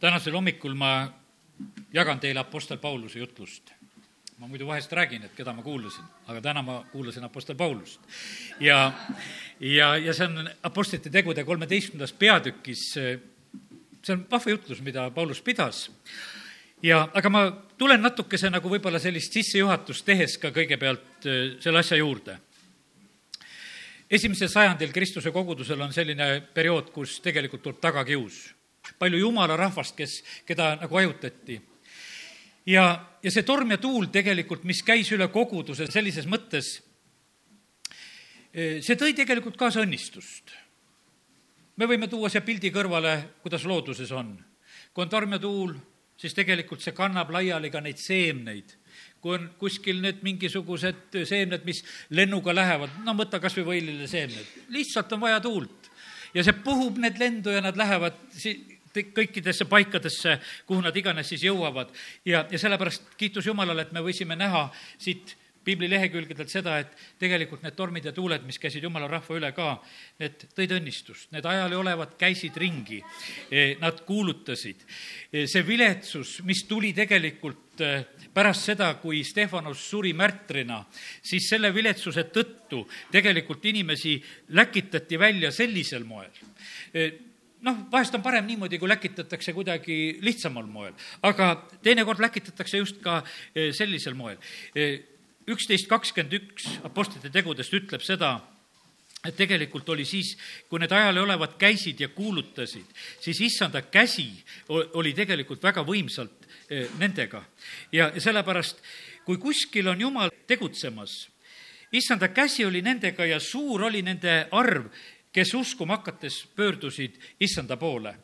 tänasel hommikul ma jagan teile Apostel Pauluse jutlust. ma muidu vahest räägin, et keda ma kuulasin, aga täna ma kuulasin Apostel Paulust. ja, ja, ja see on Apostlite tegude kolmeteistkümnendas peatükis, see on vahva jutlus, mida Paulus pidas. ja, aga ma tulen natukese nagu võib-olla sellist sissejuhatust tehes ka kõigepealt äh, selle asja juurde esimesel sajandil Kristuse kogudusel on selline periood, kus tegelikult tuleb tagakius palju jumala rahvast, kes, keda nagu ajutati. ja, ja see torm ja tuul tegelikult, mis käis üle koguduse sellises mõttes, see tõi tegelikult kaasa õnnistust. me võime tuua siia pildi kõrvale, kuidas looduses on. kui on torm ja tuul, siis tegelikult see kannab laiali ka neid seemneid kui on kuskil need mingisugused seemned, mis lennuga lähevad, no võta kas või võiliseemned, lihtsalt on vaja tuult. ja see puhub need lendu ja nad lähevad si-, kõikidesse paikadesse, kuhu nad iganes siis jõuavad. ja, ja sellepärast kiitus Jumalale, et me võisime näha siit piibli lehekülgedelt seda, et tegelikult need tormid ja tuuled, mis käisid jumala rahva üle ka, need tõid õnnistust, need ajal olevad käisid ringi, e, nad kuulutasid. E, see viletsus, mis tuli tegelikult e, pärast seda, kui Stefanos suri märtrina, siis selle viletsuse tõttu tegelikult inimesi läkitati välja sellisel moel noh, vahest on parem niimoodi, kui läkitatakse kuidagi lihtsamal moel, aga teinekord läkitatakse just ka eh, sellisel moel. Eh, üksteist kakskümmend üks Apostlite tegudest ütleb seda, et tegelikult oli siis, kui need ajal olevad käisid ja kuulutasid, siis issanda käsi oli tegelikult väga võimsalt eh, nendega. ja sellepärast, kui kuskil on Jumal tegutsemas, issanda käsi oli nendega ja suur oli nende arv kes uskuma hakates pöördusid issanda poole.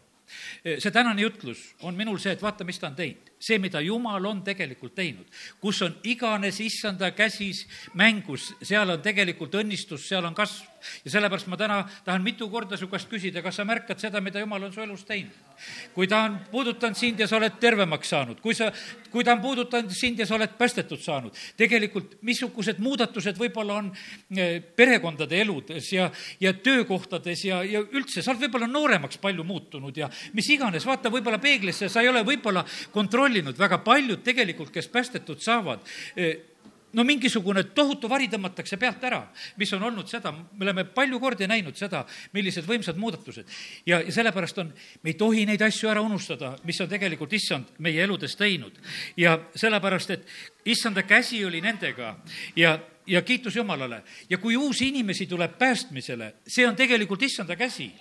see tänane jutlus on minul see, et vaata, mis ta on teinud see, mida Jumal on tegelikult teinud, kus on iganes issanda käsis mängus, seal on tegelikult õnnistus, seal on kasv. ja sellepärast ma täna tahan mitu korda su käest küsida, kas sa märkad seda, mida Jumal on su elus teinud? kui ta on puudutanud sind ja sa oled tervemaks saanud, kui sa, kui ta on puudutanud sind ja sa oled päästetud saanud, tegelikult missugused muudatused võib-olla on eh, perekondade eludes ja, ja töökohtades ja, ja üldse, sa oled võib-olla nooremaks palju muutunud ja mis iganes, vaata võib-olla peeglisse, sa ei ole võib-olla kontrollinud kontrollinud, väga paljud tegelikult, kes päästetud saavad, eh, no mingisugune tohutu vari tõmmatakse pealt ära, mis on olnud seda, me oleme palju kordi näinud seda, millised võimsad muudatused. ja, ja sellepärast on, me ei tohi neid asju ära unustada, mis on tegelikult issand meie eludes teinud. ja sellepärast, et issanda käsi oli nendega ja ja kiitus Jumalale. ja kui uusi inimesi tuleb päästmisele, see on tegelikult issanda käsi.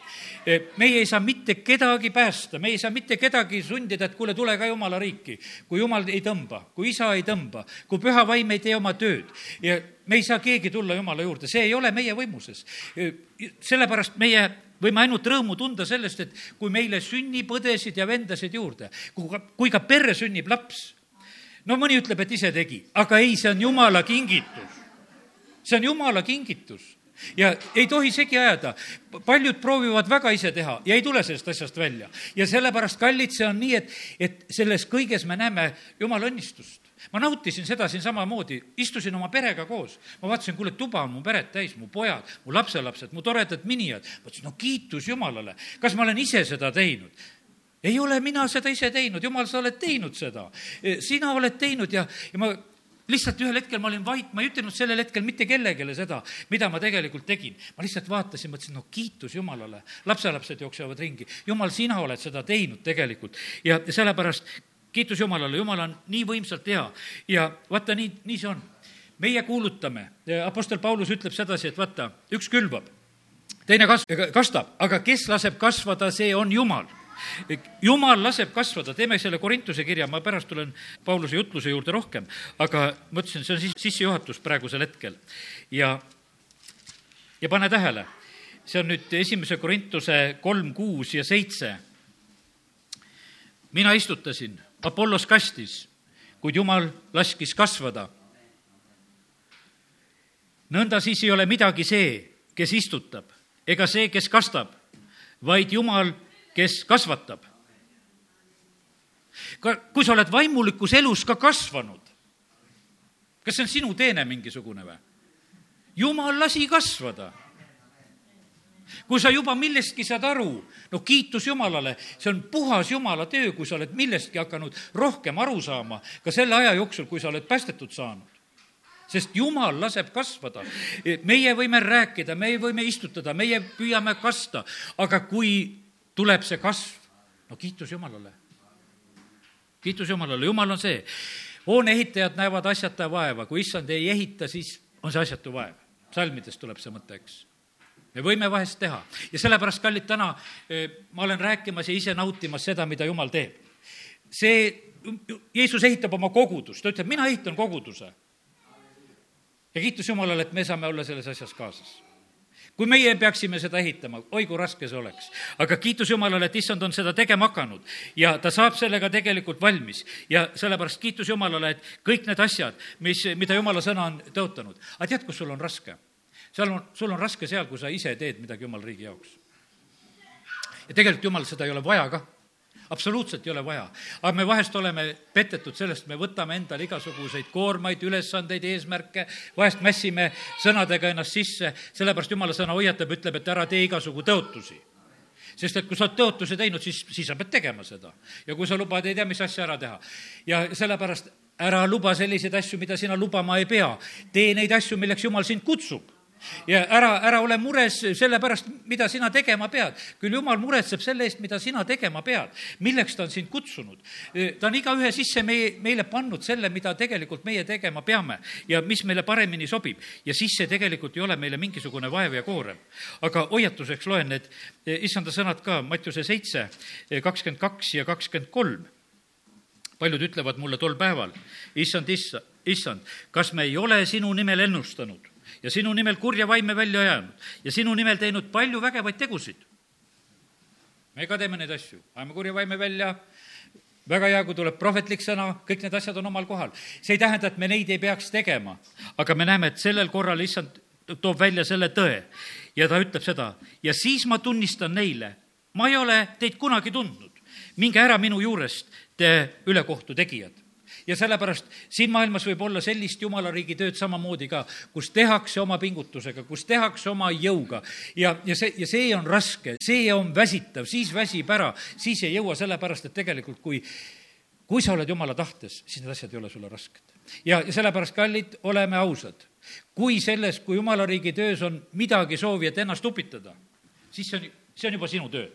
E, meie ei saa mitte kedagi päästa, me ei saa mitte kedagi sundida, et kuule, tule ka Jumala riiki. kui Jumal ei tõmba, kui isa ei tõmba, kui püha vaim ei tee oma tööd ja me ei saa keegi tulla Jumala juurde, see ei ole meie võimuses. E, sellepärast meie võime ainult rõõmu tunda sellest, et kui meile sünnib õdesid ja vendasid juurde, kui ka perre sünnib laps, no mõni ütleb, et ise tegi, aga ei, see on Jumala kingitus see on jumala kingitus ja ei tohi segi ajada. paljud proovivad väga ise teha ja ei tule sellest asjast välja. ja sellepärast, kallid, see on nii, et, et selles kõiges me näeme jumala õnnistust ma nautisin seda siin samamoodi, istusin oma perega koos, ma vaatasin, kuule, tuba on mu peret täis, mu pojad, mu lapselapsed, mu toredad minijad. mõtlesin, no kiitus Jumalale, kas ma olen ise seda teinud? ei ole mina seda ise teinud, Jumal, sa oled teinud seda. sina oled teinud ja, ja ma lihtsalt ühel hetkel ma olin vait, ma ei ütelnud sellel hetkel mitte kellelegi seda, mida ma tegelikult tegin. ma lihtsalt vaatasin, mõtlesin, no kiitus Jumalale, lapselapsed jooksevad ringi. Jumal, sina oled seda teinud tegelikult. Ja sellepärast kiitus Jumalale, Jumal on nii võimsalt hea. Ja vaata, nii, nii see on. meie kuulutame, Apostel Paulus ütleb sedasi, et vaata, üks külvab, teine kas-, kastab, aga kes laseb kasvada, see on Jumal jumal laseb kasvada, teeme selle Korintuse kirja, ma pärast tulen Pauluse jutluse juurde rohkem, aga mõtlesin, see on siis sissejuhatus praegusel hetkel. ja, ja pane tähele, see on nüüd esimese Korintuse kolm, kuus ja seitse. mina istutasin, Apollos kastis, kuid Jumal laskis kasvada. nõnda siis ei ole midagi see, kes istutab, ega see, kes kastab, vaid Jumal kes kasvatab. ka, kui sa oled vaimulikus elus ka kasvanud, kas see on sinu teene mingisugune või? jumal lasi kasvada. kui sa juba millestki saad aru, no kiitus Jumalale, see on puhas Jumala töö, kui sa oled millestki hakanud rohkem aru saama ka selle aja jooksul, kui sa oled päästetud saanud sest Jumal laseb kasvada. meie võime rääkida, meie võime istutada, meie püüame kasta, aga kui tuleb see kasv, no kiitus Jumalale. kiitus Jumalale, Jumal on see. hoone ehitajad näevad asjata vaeva, kui issand ei ehita, siis on see asjatu vaev. salmidest tuleb see mõte, eks me võime vahest teha ja sellepärast, kallid, täna eh, ma olen rääkimas ja ise nautimas seda, mida Jumal teeb. see, Jeesus ehitab oma kogudust, ta ütleb, mina ehitan koguduse ja kiitus Jumalale, et me saame olla selles asjas kaasas kui meie peaksime seda ehitama, oi kui raske see oleks. aga kiitus Jumalale, et issand on seda tegema hakanud ja ta saab sellega tegelikult valmis. ja sellepärast kiitus Jumalale, et kõik need asjad, mis, mida Jumala sõna on tõotanud. aga tead, kus sul on raske? seal on, sul on raske seal, kui sa ise teed midagi Jumala riigi jaoks. ja tegelikult Jumal seda ei ole vaja ka absoluutselt ei ole vaja. aga me vahest oleme petetud sellest, me võtame endale igasuguseid koormaid, ülesandeid, eesmärke, vahest mässime sõnadega ennast sisse, sellepärast jumala sõna hoiatab, ütleb, et ära tee igasugu tõotusi sest et kui sa oled tõotuse teinud, siis, siis sa pead tegema seda. ja kui sa lubad, ei tea, mis asja ära teha. ja sellepärast ära luba selliseid asju, mida sina lubama ei pea. tee neid asju, milleks Jumal sind kutsub ja ära, ära ole mures selle pärast, mida sina tegema pead. küll jumal muretseb selle eest, mida sina tegema pead, milleks ta on sind kutsunud. ta on igaühe sisse meie, meile pannud selle, mida tegelikult meie tegema peame ja mis meile paremini sobib. ja siis see tegelikult ei ole meile mingisugune vaev ja koorem. aga hoiatuseks loen need issanda sõnad ka, Mattiuse seitse, kakskümmend kaks ja kakskümmend kolm paljud ütlevad mulle tol päeval, issand, issand, issand, kas me ei ole sinu nimel ennustanud ja sinu nimel kurja vaime välja ajanud. Ja sinu nimel teinud palju vägevaid tegusid. me ka teeme neid asju, ajame kurja vaime välja, väga hea, kui tuleb prohvetlik sõna, kõik need asjad on omal kohal. see ei tähenda, et me neid ei peaks tegema, aga me näeme, et sellel korral issand toob välja selle tõe. Ja ta ütleb seda. Ja siis ma tunnistan neile, ma ei ole teid kunagi tundnud, minge ära minu juurest, te ülekohtu tegijad ja sellepärast siin maailmas võib olla sellist jumala riigi tööd samamoodi ka, kus tehakse oma pingutusega, kus tehakse oma jõuga ja, ja see, ja see on raske, see on väsitav, siis väsib ära, siis ei jõua, sellepärast et tegelikult kui kui sa oled jumala tahtes, siis need asjad ei ole sulle rasked. ja, ja sellepärast, kallid, oleme ausad. kui selles, kui jumala riigi töös on midagi soovi, et ennast upitada, siis see on, see on juba sinu töö.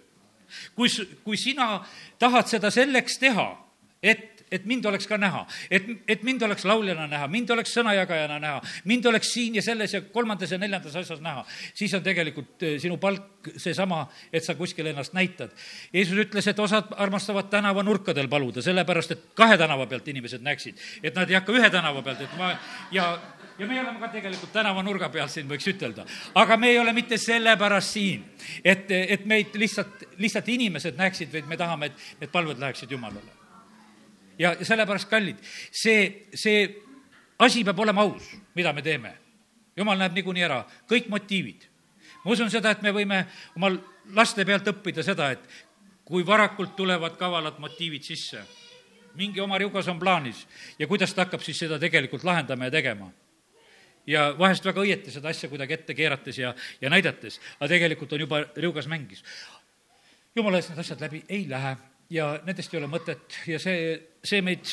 kui, kui sina tahad seda selleks teha, et et mind oleks ka näha, et, et mind oleks lauljana näha, mind oleks sõnajagajana näha, mind oleks siin ja selles ja kolmandas ja neljandas asjas näha, siis on tegelikult eh, sinu palk seesama, et sa kuskil ennast näitad. Jeesus ütles, et osad armastavad tänavanurkadel paluda, sellepärast et kahe tänava pealt inimesed näeksid, et nad ei hakka ühe tänava pealt, et ma ja ja me oleme ka tegelikult tänavanurga peal siin, võiks ütelda. aga me ei ole mitte sellepärast siin, et, et meid lihtsalt, lihtsalt inimesed näeksid, vaid me tahame, et need palved läheksid Jumalale ja sellepärast, kallid, see, see asi peab olema aus, mida me teeme. jumal näeb niikuinii ära kõik motiivid. ma usun seda, et me võime oma laste pealt õppida seda, et kui varakult tulevad kavalad motiivid sisse, mingi oma riugas on plaanis ja kuidas ta hakkab siis seda tegelikult lahendama ja tegema ja vahest väga õieti seda asja kuidagi ette keerates ja, ja näidates, aga tegelikult on juba riugas mängis. jumala eest need asjad läbi ei lähe ja nendest ei ole mõtet ja see, see meid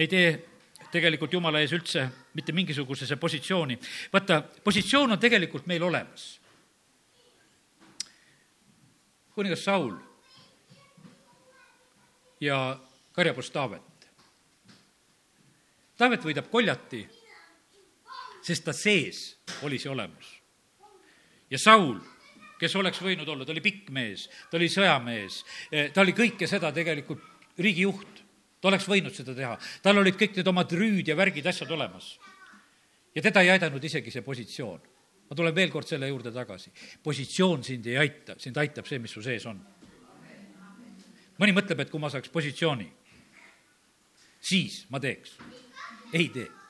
ei tee tegelikult Jumala ees üldse mitte mingisugusesse positsiooni. vaata, positsioon on tegelikult meil olemas. kuningas Saul ja karjapoiss Taavet. Taavet võidab koljati, sest ta sees oli see olemas. ja Saul kes oleks võinud olla, ta oli pikk mees, ta oli sõjamees, eh, ta oli kõike seda tegelikult riigijuht, ta oleks võinud seda teha, tal olid kõik need omad rüüd ja värgid, asjad olemas. ja teda ei aidanud isegi see positsioon. ma tulen veel kord selle juurde tagasi. positsioon sind ei aita, sind aitab see, mis su sees on. mõni mõtleb, et kui ma saaks positsiooni, siis ma teeks. ei tee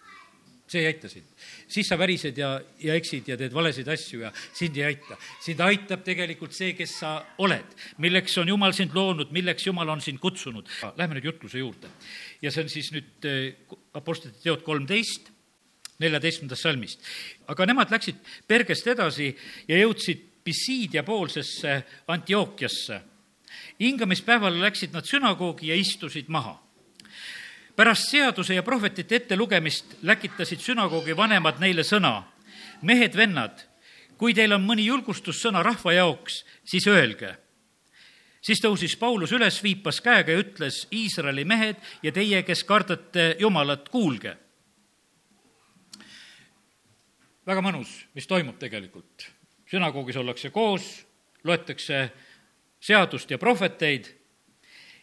see ei aita sind. siis sa värised ja, ja eksid ja teed valesid asju ja sind ei aita. sind aitab tegelikult see, kes sa oled, milleks on Jumal sind loonud, milleks Jumal on sind kutsunud. Lähme nüüd jutluse juurde. ja see on siis nüüd eh, Apostlite teod kolmteist, neljateistkümnendast salmist. aga nemad läksid Pergest edasi ja jõudsid Pisiidia poolsesse Antiookiasse. hingamispäeval läksid nad sünagoogi ja istusid maha. Pärast seaduse ja prohvetite ettelugemist läkitasid sünagoogi vanemad neile sõna. mehed-vennad, kui teil on mõni julgustussõna rahva jaoks, siis öelge siis tõusis Paulus üles, viipas käega ja ütles, Iisraeli mehed ja teie, kes kardate Jumalat, kuulge. väga mõnus, mis toimub tegelikult. sünagoogis ollakse koos, loetakse seadust ja prohveteid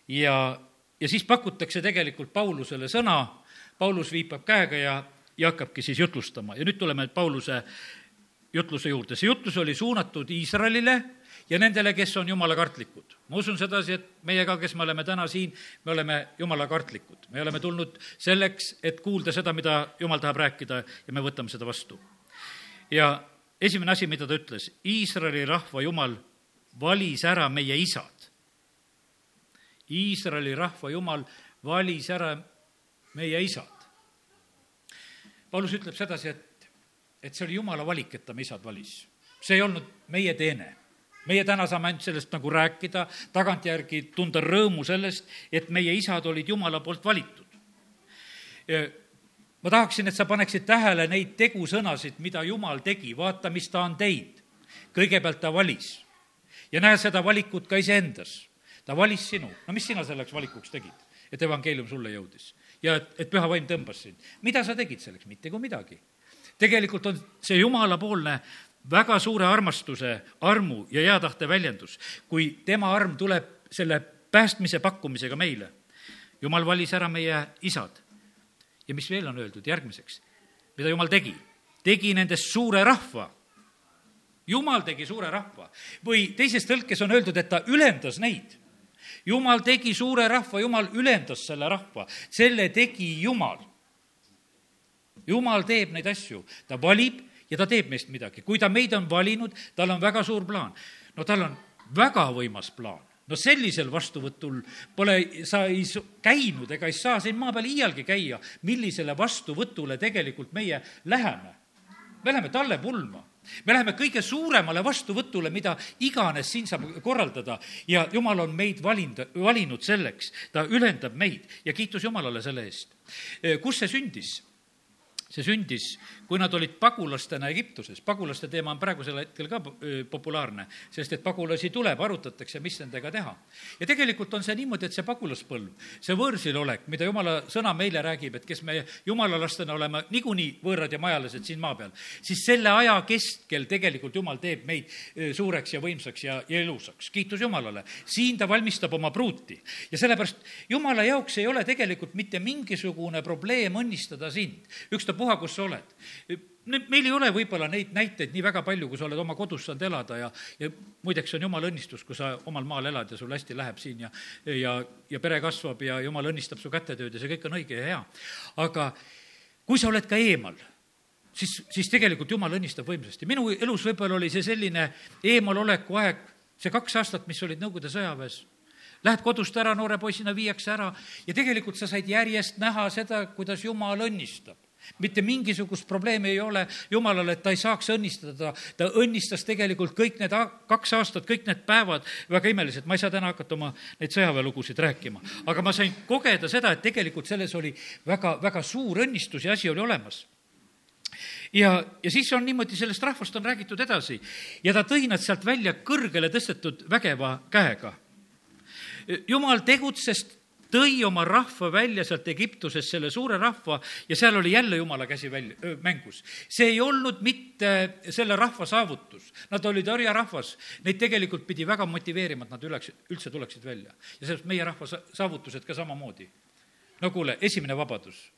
ja, ja siis pakutakse tegelikult Paulusele sõna, Paulus viipab käega ja, ja hakkabki siis jutlustama ja nüüd tuleme Pauluse jutluse juurde. see jutlus oli suunatud Iisraelile ja nendele, kes on jumalakartlikud. ma usun sedasi, et meie ka, kes me oleme täna siin, me oleme jumalakartlikud. me oleme tulnud selleks, et kuulda seda, mida jumal tahab rääkida ja me võtame seda vastu. ja esimene asi, mida ta ütles, Iisraeli rahva jumal valis ära meie isad. Iisraeli rahva jumal valis ära meie isad. Paulus ütleb sedasi, et, et see oli jumala valik, et ta me isad valis. see ei olnud meie teene meie täna saame ainult sellest nagu rääkida, tagantjärgi tunda rõõmu sellest, et meie isad olid Jumala poolt valitud. ma tahaksin, et sa paneksid tähele neid tegusõnasid, mida Jumal tegi, vaata, mis ta on teinud. kõigepealt ta valis ja näe seda valikut ka iseendas. Ta valis sinu, no mis sina selleks valikuks tegid, et evangeelium sulle jõudis ja et, et püha vaim tõmbas sind. mida sa tegid selleks, mitte kui midagi tegelikult on see jumalapoolne väga suure armastuse, armu ja hea tahte väljendus, kui tema arm tuleb selle päästmise pakkumisega meile. jumal valis ära meie isad. ja mis veel on öeldud järgmiseks, mida jumal tegi? tegi nendest suure rahva. jumal tegi suure rahva või teises tõlkes on öeldud, et ta ülendas neid. Jumal tegi suure rahva, jumal ülendas selle rahva, selle tegi Jumal. jumal teeb neid asju, ta valib ja ta teeb meist midagi. kui ta meid on valinud, tal on väga suur plaan. no tal on väga võimas plaan no sellisel vastuvõtul pole, sa ei käinud ega ei saa siin maa peal iialgi käia, millisele vastuvõtule tegelikult meie läheme. me läheme talle pulma me läheme kõige suuremale vastuvõtule, mida iganes siin saab korraldada ja jumal on meid valinud, valinud selleks, ta ülendab meid ja kiitus Jumalale selle eest. kus see sündis? See sündis kui nad olid pagulastena Egiptuses, pagulaste teema on praegusel hetkel ka populaarne, sest et pagulasi tuleb, arutatakse, mis nendega teha. ja tegelikult on see niimoodi, et see pagulaspõlv, see võõrsil olek, mida jumala sõna meile räägib, et kes me jumala lastena oleme niikuinii võõrad ja majalised siin maa peal, siis selle aja keskel tegelikult jumal teeb meid suureks ja võimsaks ja, ja ilusaks. kiitus Jumalale. siin ta valmistab oma pruuti ja sellepärast jumala jaoks ei ole tegelikult mitte mingisugune probleem õnnistada sind, ükstapuha, kus sa oled meil ei ole võib-olla neid näiteid nii väga palju, kui sa oled oma kodus saanud elada ja, ja muideks see on jumala õnnistus, kui sa omal maal elad ja sul hästi läheb siin ja, ja, ja pere kasvab ja jumal õnnistab su kätetööd ja see kõik on õige ja hea. aga kui sa oled ka eemal, siis, siis tegelikult jumal õnnistab võimsasti. minu elus võib-olla oli see selline eemaloleku aeg, see kaks aastat, mis olid Nõukogude sõjaväes Lähed kodust ära, noore poisina viiakse ära ja tegelikult sa said järjest näha seda, kuidas Jumal õnnistab mitte mingisugust probleemi ei ole. Jumalale, et ta ei saaks õnnistada, ta õnnistas tegelikult kõik need kaks aastat, kõik need päevad. Väga imelised, ma ei saa täna hakata oma neid sõjaväelugusid rääkima, aga ma sain kogeda seda, et tegelikult selles oli väga, väga suur õnnistus ja asi oli olemas. Ja, ja siis on niimoodi, sellest rahvast on räägitud edasi. Ja ta tõi nad sealt välja kõrgele tõstetud vägeva käega. jumal tegutses tõi oma rahva välja sealt Egiptusest, selle suure rahva, ja seal oli jälle jumala käsi välja, mängus. see ei olnud mitte selle rahva saavutus, nad olid orjarahvas, neid tegelikult pidi väga motiveerima, et nad üleks, üldse tuleksid välja. ja sellest meie rahva saavutused ka samamoodi. no kuule, esimene vabadus,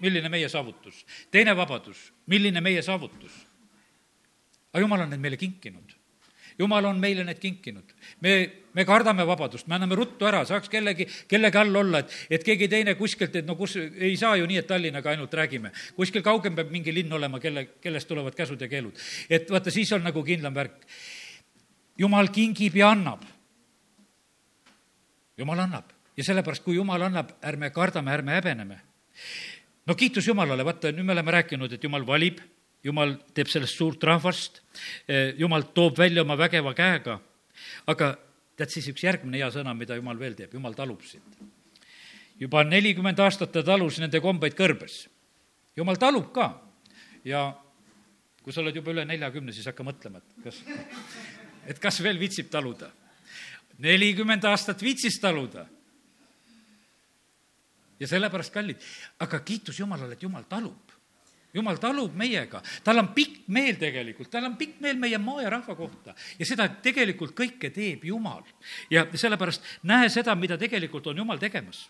milline meie saavutus? teine vabadus, milline meie saavutus? aga jumal on need meile kinkinud jumal on meile need kinkinud. me, me kardame vabadust, me anname ruttu ära, saaks kellegi, kellegi all olla, et, et keegi teine kuskilt, et no kus, ei saa ju nii, et Tallinnaga ainult räägime. kuskil kaugem peab mingi linn olema, kelle, kellest tulevad käsud ja keelud. et vaata, siis on nagu kindlam värk. jumal kingib ja annab. jumal annab ja sellepärast, kui jumal annab, ärme kardame, ärme häbeneme. no kiitus Jumalale, vaata, nüüd me oleme rääkinud, et Jumal valib jumal teeb sellest suurt rahvast, jumal toob välja oma vägeva käega, aga tead siis üks järgmine hea sõna, mida jumal veel teeb, jumal talub sind. juba nelikümmend aastat ta talus nende kombeid kõrbes. jumal talub ka ja kui sa oled juba üle neljakümne, siis hakka mõtlema, et kas, et kas veel viitsib taluda. nelikümmend aastat viitsis taluda. ja sellepärast, kallid, aga kiitus Jumalale, et Jumal talub jumal talub meiega, tal on pikk meel tegelikult, tal on pikk meel meie maa ja rahva kohta. Ja seda tegelikult kõike teeb Jumal. ja sellepärast näe seda, mida tegelikult on Jumal tegemas.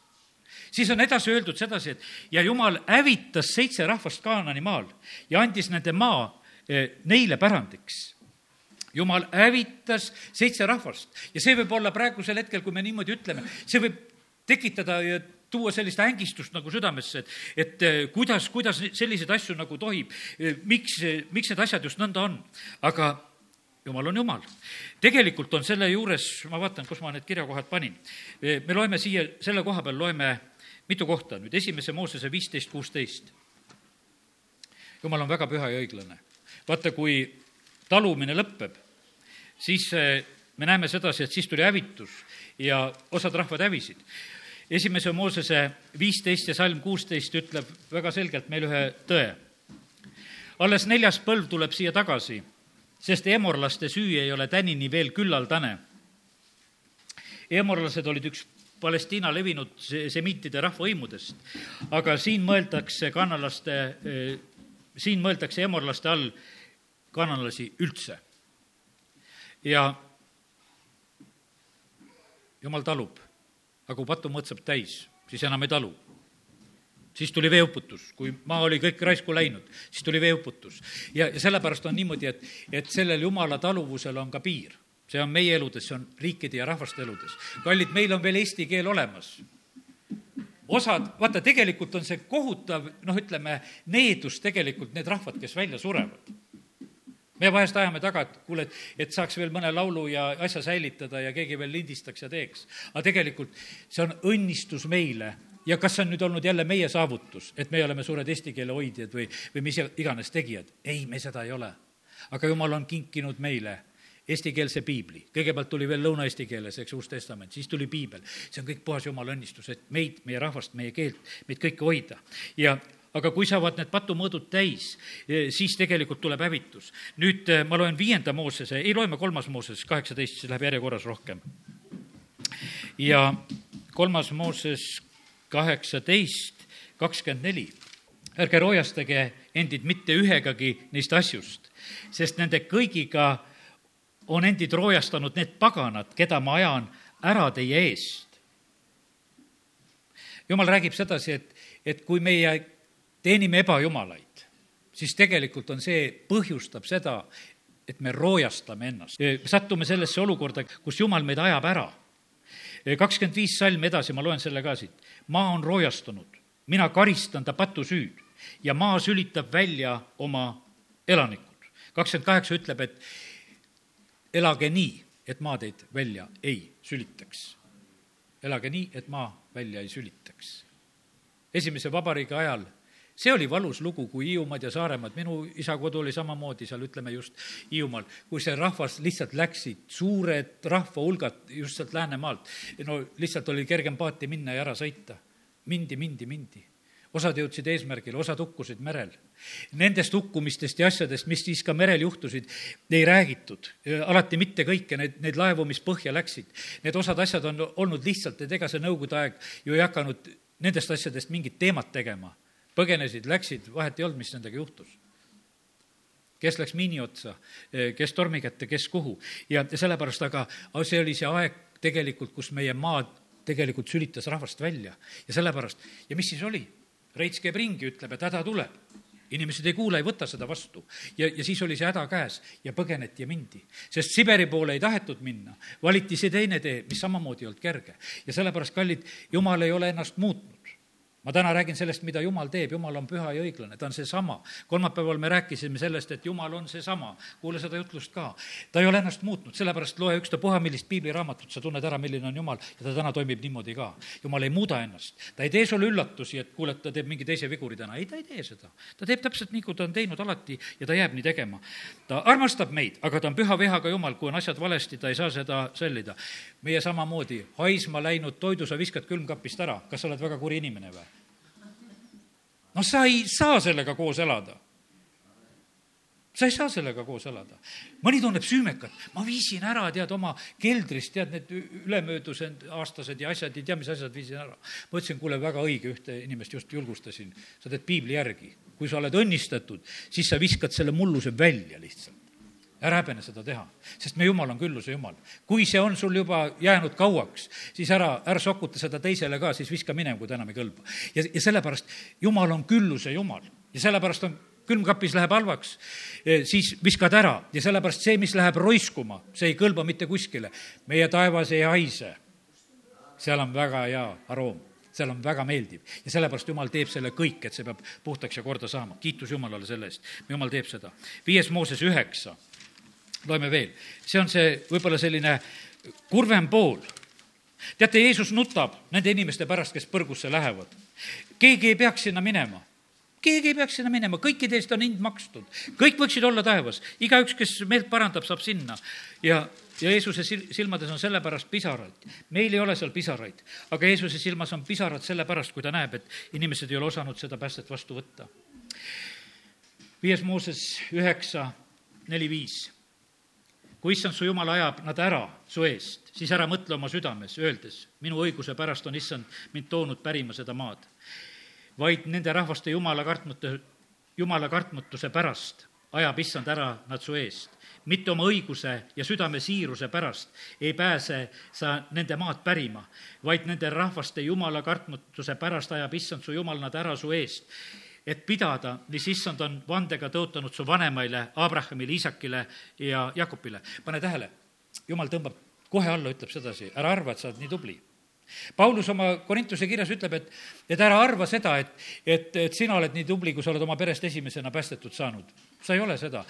siis on edasi öeldud sedasi, et ja Jumal hävitas seitse rahvast Kaanani maal ja andis nende maa eh, neile pärandiks. Jumal hävitas seitse rahvast. Ja see võib olla praegusel hetkel, kui me niimoodi ütleme, see võib tekitada tuua sellist ängistust nagu südamesse, et, et eh, kuidas, kuidas selliseid asju nagu tohib, eh, miks, miks need asjad just nõnda on. aga jumal on jumal. tegelikult on selle juures, ma vaatan, kus ma need kirjakohad panin, eh, me loeme siia, selle koha peal loeme mitu kohta nüüd, esimese Moosese viisteist, kuusteist. jumal on väga püha ja õiglane. vaata, kui talumine lõpeb, siis me näeme sedasi, et siis tuli hävitus ja osad rahvad hävisid esimese Moosese viisteist ja salm kuusteist ütleb väga selgelt meil ühe tõe. alles neljas põlv tuleb siia tagasi, sest emorlaste süü ei ole tänini veel küllaldane. emorlased olid üks Palestiina levinud semiitide rahvahõimudest, aga siin mõeldakse kanalaste, siin mõeldakse emorlaste all kanalasi üldse. ja jumal talub aga kui patumõõt saab täis, siis enam ei talu. siis tuli veeuputus, kui maa oli kõik raisku läinud, siis tuli veeuputus. ja, ja sellepärast on niimoodi, et, et sellel jumala taluvusel on ka piir. see on meie eludes, see on riikide ja rahvaste eludes. kallid, meil on veel eesti keel olemas osad, vaata, tegelikult on see kohutav, noh, ütleme, needus tegelikult need rahvad, kes välja surevad me vahest ajame taga, et kuule, et, et saaks veel mõne laulu ja asja säilitada ja keegi veel lindistaks ja teeks. aga tegelikult see on õnnistus meile ja kas see on nüüd olnud jälle meie saavutus, et me oleme suured eesti keele hoidjad või, või mis iganes tegijad? ei, me seda ei ole. aga jumal on kinkinud meile eestikeelse piibli, kõigepealt tuli veel lõuna-eesti keeles, eks, Uus Testament, siis tuli piibel. see on kõik puhas jumala õnnistus, et meid, meie rahvast, meie keelt, meid kõike hoida. ja aga kui saavad need patumõõdud täis, eh, siis tegelikult tuleb hävitus. nüüd eh, ma loen viienda Moosese, ei loe me kolmas Mooses kaheksateist, see läheb järjekorras rohkem. ja kolmas Mooses kaheksateist, kakskümmend neli. ärge roojastage endid mitte ühegagi neist asjust, sest nende kõigiga on endid roojastanud need paganad, keda ma ajan ära teie eest. jumal räägib sedasi, et, et kui meie teenime ebajumalaid, siis tegelikult on see, põhjustab seda, et me roojastame ennast. sattume sellesse olukorda, kus Jumal meid ajab ära. kakskümmend viis salm edasi, ma loen selle ka siit. maa on roojastunud, mina karistan ta patusüüd ja maa sülitab välja oma elanikud. kakskümmend kaheksa ütleb, et elage nii, et maa teid välja ei sülitaks. elage nii, et maa välja ei sülitaks. esimese vabariigi ajal see oli valus lugu, kui Hiiumaad ja Saaremaad, minu isa kodu oli samamoodi seal, ütleme just Hiiumaal, kui see rahvas lihtsalt läksid, suured rahvahulgad just sealt Läänemaalt, no lihtsalt oli kergem paati minna ja ära sõita. mindi, mindi, mindi osad jõudsid eesmärgile, osad hukkusid merel. Nendest hukkumistest ja asjadest, mis siis ka merel juhtusid, ei räägitud. alati mitte kõike, need, neid laevu, mis põhja läksid. Need osad asjad on olnud lihtsalt, et ega see nõukogude aeg ju ei hakanud nendest asjadest mingit teemat tegema põgenesid, läksid, vahet ei olnud, mis nendega juhtus. kes läks miini otsa, kes tormi kätte, kes kuhu ja sellepärast, aga see oli see aeg tegelikult, kus meie maa tegelikult sülitas rahvast välja ja sellepärast, ja mis siis oli? Reits käib ringi, ütleb, et häda tuleb inimesed ei kuule, ei võta seda vastu. ja, ja siis oli see häda käes ja põgeneti ja mindi. sest Siberi poole ei tahetud minna, valiti see teine tee, mis samamoodi ei olnud kerge. ja sellepärast, kallid, jumal ei ole ennast muutnud ma täna räägin sellest, mida Jumal teeb, Jumal on püha ja õiglane, ta on seesama. kolmapäeval me rääkisime sellest, et Jumal on seesama, kuule seda jutlust ka. ta ei ole ennast muutnud, sellepärast loe ükstapuha millist piibliraamatut, sa tunned ära, milline on Jumal ja ta täna toimib niimoodi ka. Jumal ei muuda ennast, ta ei tee sulle üllatusi, et kuule, et ta teeb mingi teise viguri täna, ei, ta ei tee seda. ta teeb täpselt nii, kui ta on teinud alati ja ta jääb nii tegema. ta armastab meid, aga ta on püha vihaga Jumal, kui on asjad valesti, ta ei saa seda sällida. meie samamoodi, haisma läinud toidu sa viskad külmkapist ära, kas sa oled väga kuri inimene või? No sa ei saa sellega koos elada sa ei saa sellega koos elada. mõni tunneb süümekat, ma viisin ära, tead, oma keldrist, tead, need ülemöödused aastased ja asjad, ei tea, mis asjad viisin ära. ma ütlesin, kuule, väga õige, ühte inimest just julgustasin, sa teed piibli järgi. kui sa oled õnnistatud, siis sa viskad selle mulluse välja lihtsalt ära häbene seda teha, sest me Jumal on külluse Jumal. kui see on sul juba jäänud kauaks, siis ära, ära sokuta seda teisele ka, siis viska minema, kui ta enam ei kõlba. ja, ja sellepärast Jumal on külluse Jumal ja sellepärast on külmkapis läheb halvaks, e, siis viskad ära ja sellepärast see, mis läheb roiskuma, see ei kõlba mitte kuskile. meie taevas ei haise. seal on väga hea aroom seal on väga meeldiv ja sellepärast Jumal teeb selle kõik, et see peab puhtaks ja korda saama. kiitus Jumalale selle eest. Jumal teeb seda. viies Mooses üheksa loeme veel, see on see võib-olla selline kurvem pool. teate, Jeesus nutab nende inimeste pärast, kes põrgusse lähevad. keegi ei peaks sinna minema keegi ei peaks sinna minema, kõikide eest on hind makstud, kõik võiksid olla taevas, igaüks, kes meelt parandab, saab sinna. ja, ja Jeesuse silmades on sellepärast pisaraid. meil ei ole seal pisaraid, aga Jeesuse silmas on pisarad sellepärast, kui ta näeb, et inimesed ei ole osanud seda päästet vastu võtta. viies Mooses üheksa, neli, viis kui issand su jumal ajab nad ära su eest, siis ära mõtle oma südames, öeldes, minu õiguse pärast on issand mind toonud pärima seda maad. vaid nende rahvaste jumala kartmatu, jumala kartmatuse pärast ajab issand ära nad su eest. mitte oma õiguse ja südame siiruse pärast ei pääse sa nende maad pärima, vaid nende rahvaste jumala kartmatuse pärast ajab issand su jumal nad ära su eest et pidada, mis issand on vandega tõotanud su vanemaile, Abrahamile, Iisakile ja Jakobile. pane tähele, jumal tõmbab kohe alla, ütleb sedasi, ära arva, et sa oled nii tubli. Paulus oma Korintuse kirjas ütleb, et, et ära arva seda, et, et, et sina oled nii tubli, kui sa oled oma perest esimesena päästetud saanud. sa ei ole seda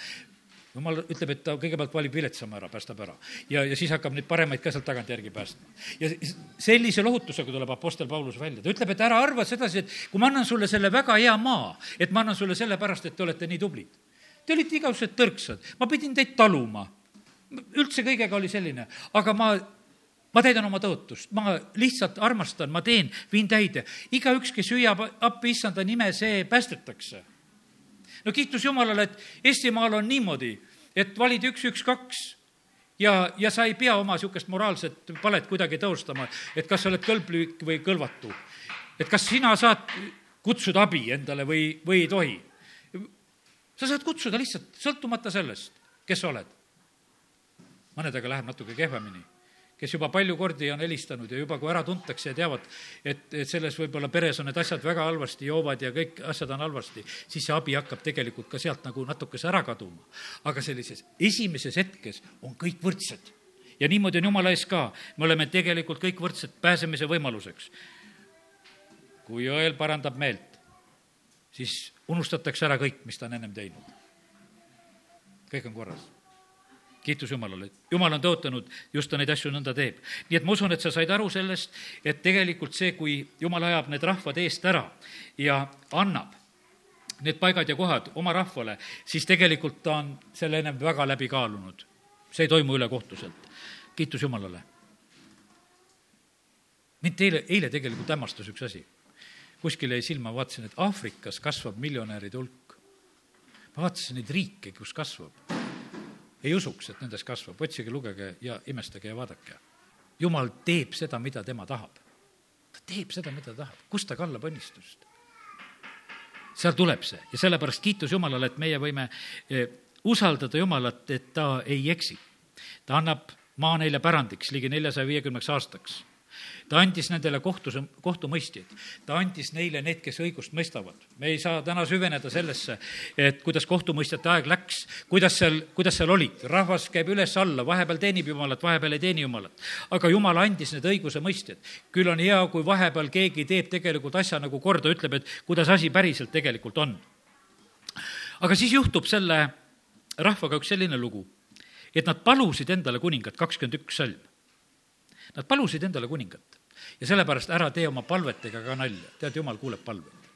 jumal ütleb, et ta kõigepealt valib viletsama ära, päästab ära. ja, ja siis hakkab neid paremaid ka sealt tagantjärgi päästma. ja sellise lohutusega tuleb Apostel Paulus välja, ta ütleb, et ära arva sedasi, et kui ma annan sulle selle väga hea maa, et ma annan sulle sellepärast, et te olete nii tublid. Te olite igavesed tõrksad, ma pidin teid taluma. üldse kõigega oli selline, aga ma ma täidan oma tõotust, ma lihtsalt armastan, ma teen, viin täide. igaüks, kes hüüab appi issanda nime, see päästetakse no kiitus Jumalale, et Eestimaal on niimoodi, et valid üks, üks, kaks ja, ja sa ei pea oma niisugust moraalset palet kuidagi tõostama, et kas sa oled kõlblik või kõlvatu. et kas sina saad kutsuda abi endale või, või ei tohi. sa saad kutsuda lihtsalt, sõltumata sellest, kes sa oled. mõnedega läheb natuke kehvemini kes juba palju kordi on helistanud ja juba, kui ära tuntakse ja teavad, et, et selles võib-olla peres on need asjad väga halvasti, joovad ja kõik asjad on halvasti, siis see abi hakkab tegelikult ka sealt nagu natukese ära kaduma. aga sellises esimeses hetkes on kõik võrdsed. ja niimoodi on jumala ees ka, me oleme tegelikult kõik võrdsed pääsemise võimaluseks. kui õel parandab meelt, siis unustatakse ära kõik, mis ta on ennem teinud. kõik on korras kiitus Jumalale, Jumal on tõotanud, just ta neid asju nõnda teeb. nii et ma usun, et sa said aru sellest, et tegelikult see, kui Jumal ajab need rahvad eest ära ja annab need paigad ja kohad oma rahvale, siis tegelikult ta on selle ennem väga läbi kaalunud. see ei toimu ülekohtuselt. kiitus Jumalale. mind eile, eile tegelikult hämmastas üks asi. kuskil jäi silma, vaatasin, et Aafrikas kasvab miljonäride hulk. ma vaatasin neid riike, kus kasvab ei usuks, et nendes kasvab, otsige, lugege ja imestage ja vaadake. jumal teeb seda, mida tema tahab. ta teeb seda, mida ta tahab, kust ta kallab õnnistust? seal tuleb see ja sellepärast kiitus Jumalale, et meie võime eh, usaldada Jumalat, et ta ei eksi. ta annab maa neile pärandiks ligi neljasaja viiekümneks aastaks ta andis nendele kohtus, kohtumõistjaid, ta andis neile need, kes õigust mõistavad. me ei saa täna süveneda sellesse, et kuidas kohtumõistjate aeg läks, kuidas seal, kuidas seal olid, rahvas käib üles-alla, vahepeal teenib Jumalat, vahepeal ei teeni Jumalat. aga Jumal andis need õigusemõistjad. küll on hea, kui vahepeal keegi teeb tegelikult asja nagu korda, ütleb, et kuidas asi päriselt tegelikult on. aga siis juhtub selle rahvaga üks selline lugu, et nad palusid endale kuningat, kakskümmend üks salm. Nad palusid endale kuningat ja sellepärast ära tee oma palvetega ka nalja, tead, jumal kuuleb palveid.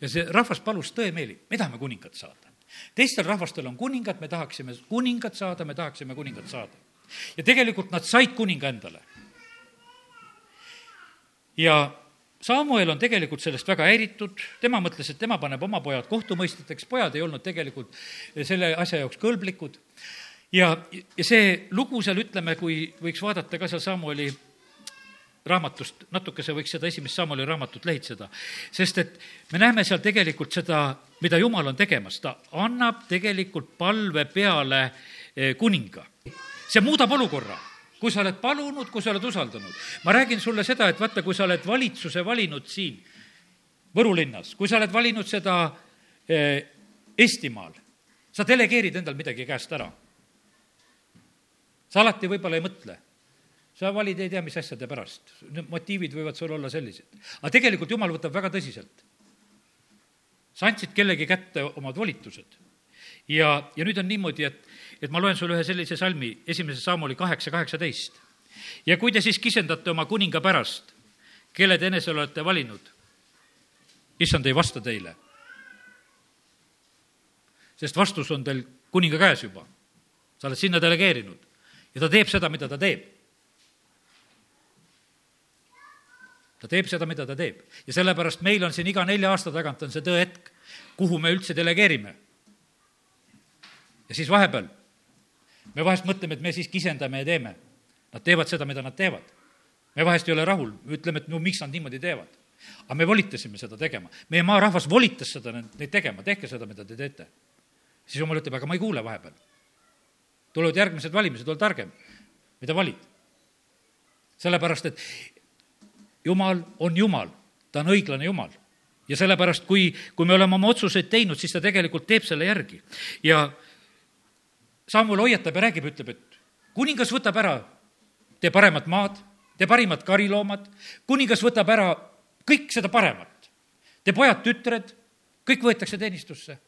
ja see rahvas palus tõemeeli, me tahame kuningat saada. teistel rahvastel on kuningad, me tahaksime kuningat saada, me tahaksime kuningat saada. ja tegelikult nad said kuninga endale. ja Samuel on tegelikult sellest väga häiritud, tema mõtles, et tema paneb oma pojad kohtumõistjateks, pojad ei olnud tegelikult selle asja jaoks kõlblikud. Ja, ja see lugu seal, ütleme, kui võiks vaadata ka seal Samueli raamatust, natukese võiks seda esimest Samuli raamatut lehitseda, sest et me näeme seal tegelikult seda, mida Jumal on tegemas, ta annab tegelikult palve peale eh, kuninga. see muudab olukorra kui sa oled palunud, kui sa oled usaldanud. ma räägin sulle seda, et vaata, kui sa oled valitsuse valinud siin Võru linnas, kui sa oled valinud seda eh, Eestimaal, sa delegeerid endal midagi käest ära. Sa alati võib-olla ei mõtle sa valid ei tea mis asjade pärast, need motiivid võivad sul olla sellised. aga tegelikult jumal võtab väga tõsiselt. sa andsid kellegi kätte omad volitused. ja, ja nüüd on niimoodi, et, et ma loen sulle ühe sellise salmi, esimese sammuli kaheksa, kaheksateist. ja kui te siis kisendate oma kuninga pärast, kelle te enesele olete valinud, issand ei vasta teile. sest vastus on teil kuninga käes juba. sa oled sinna delegeerinud ja ta teeb seda, mida ta teeb ta teeb seda, mida ta teeb. ja sellepärast meil on siin iga nelja aasta tagant on see tõehetk, kuhu me üldse delegeerime. ja siis vahepeal me vahest mõtleme, et me siis kisendame ja teeme. Nad teevad seda, mida nad teevad. me vahest ei ole rahul, ütleme, et no miks nad niimoodi teevad. aga me volitasime seda tegema. meie maarahvas volitas seda, neid tegema, tehke seda, mida te teete. siis jumal ütleb, aga ma ei kuule vahepeal. Tulevad järgmised valimised, ole targem, mida valid sellepärast, et jumal on Jumal, ta on õiglane Jumal. ja sellepärast, kui, kui me oleme oma otsuseid teinud, siis ta tegelikult teeb selle järgi. ja Samuel hoiatab ja räägib, ütleb, et kuningas võtab ära tee paremat maad, tee parimad kariloomad, kuningas võtab ära kõik seda paremat. Te pojad-tütred, kõik võetakse teenistusse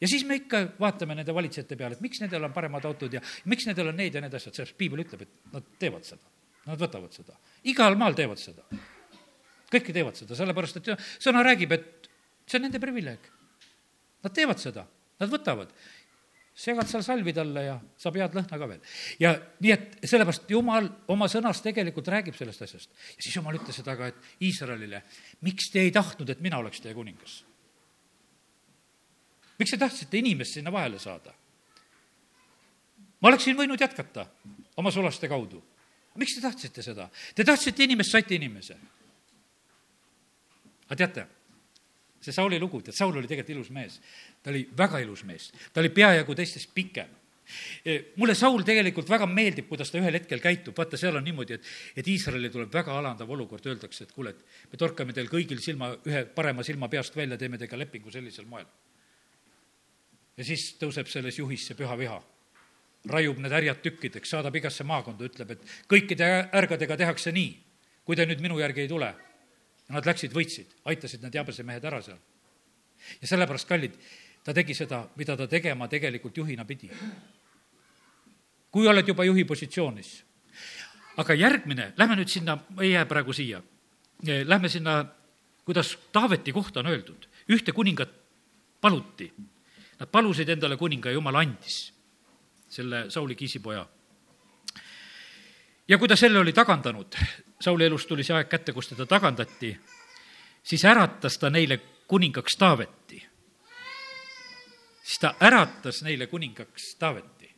ja siis me ikka vaatame nende valitsejate peale, et miks nendel on paremad autod ja miks nendel on need ja need asjad, sellepärast piibel ütleb, et nad teevad seda. Nad võtavad seda. igal maal teevad seda kõik teevad seda, sellepärast et sõna räägib, et see on nende privileeg. Nad teevad seda, nad võtavad segad seal salvi talle ja saab head lõhna ka veel. ja nii, et sellepärast Jumal oma sõnas tegelikult räägib sellest asjast. ja siis Jumal ütles seda ka, et Iisraelile, miks te ei tahtnud, et mina oleks teie kuningas? Miks te tahtsite inimest sinna vahele saada? ma oleksin võinud jätkata oma sulaste kaudu. miks te tahtsite seda? Te tahtsite inimest, saite inimese aga teate, see Sauli lugu, tead, Saul oli tegelikult ilus mees. ta oli väga ilus mees, ta oli peajagu teistest pikem e, mulle Saul tegelikult väga meeldib, kuidas ta ühel hetkel käitub, vaata, seal on niimoodi, et, et Iisraelil tuleb väga alandav olukord, öeldakse, et kuule, et me torkame teil kõigil silma, ühe parema silma peast välja, teeme teiega lepingu sellisel moel. Ja siis tõuseb selles juhis see püha viha. raiub need härjad tükkideks, saadab igasse maakonda, ütleb, et kõikide ärgadega tehakse nii, kui te nüüd minu järgi ei tule nad läksid, võitsid, aitasid need jabese mehed ära seal. ja sellepärast, kallid, ta tegi seda, mida ta tegema tegelikult juhina pidi. kui oled juba juhi positsioonis. aga järgmine, lähme nüüd sinna, ei jää praegu siia, lähme sinna, kuidas Taaveti kohta on öeldud, ühte kuningat paluti. Nad palusid endale kuninga jumal andis selle Sauli kiisipoja ja kui ta selle oli tagandanud, Sauli elus tuli see aeg kätte, kus teda tagandati, siis äratas ta neile kuningaks Taaveti. siis ta äratas neile kuningaks Taaveti.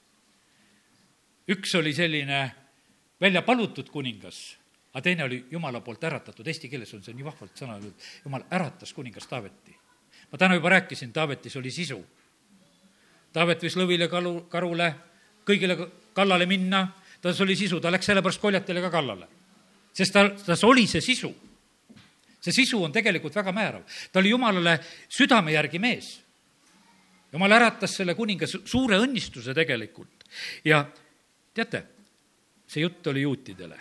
üks oli selline välja palutud kuningas, aga teine oli Jumala poolt äratatud, eesti keeles on see nii vahvalt sõna öeldud, Jumal äratas kuningas Taaveti. ma täna juba rääkisin, Taavetis oli sisu. Taavet võis lõvile, kalu, karule, kõigile kallale minna, tas oli sisu, ta läks sellepärast koljatele ka kallale sest ta, tas oli see sisu. see sisu on tegelikult väga määrav. ta oli jumalale südame järgi mees. jumal äratas selle kuninga suure õnnistuse tegelikult ja teate, see jutt oli juutidele.